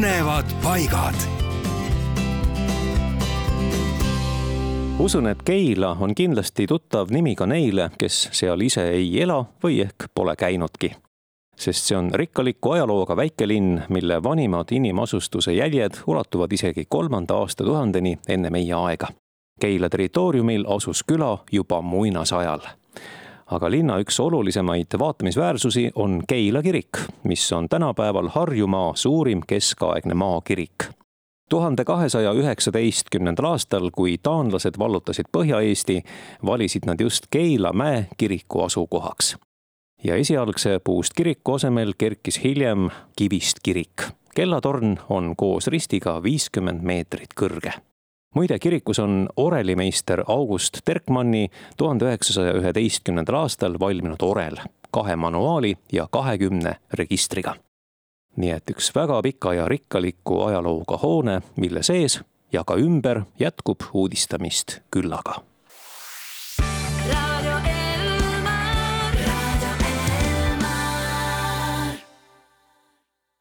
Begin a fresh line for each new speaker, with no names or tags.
põnevad paigad.
usun, et Keila on kindlasti tuttav nimi ka neile, kes seal ise ei ela või ehk pole käinudki. sest see on rikkaliku ajalooga väikelinn, mille vanimad inimasustuse jäljed ulatuvad isegi kolmanda aastatuhandeni enne meie aega. Keila territooriumil asus küla juba muinasajal aga linna üks olulisemaid vaatamisväärsusi on Keila kirik, mis on tänapäeval Harjumaa suurim keskaegne maakirik. tuhande kahesaja üheksateistkümnendal aastal, kui taanlased vallutasid Põhja-Eesti, valisid nad just Keila mäe kiriku asukohaks. ja esialgse puust kiriku asemel kerkis hiljem kivist kirik. kellatorn on koos ristiga viiskümmend meetrit kõrge muide, kirikus on orelimeister August Terkmanni tuhande üheksasaja üheteistkümnendal aastal valminud orel kahe manuaali ja kahekümne registriga. nii et üks väga pika ja rikkaliku ajalooga hoone, mille sees ja ka ümber jätkub uudistamist küllaga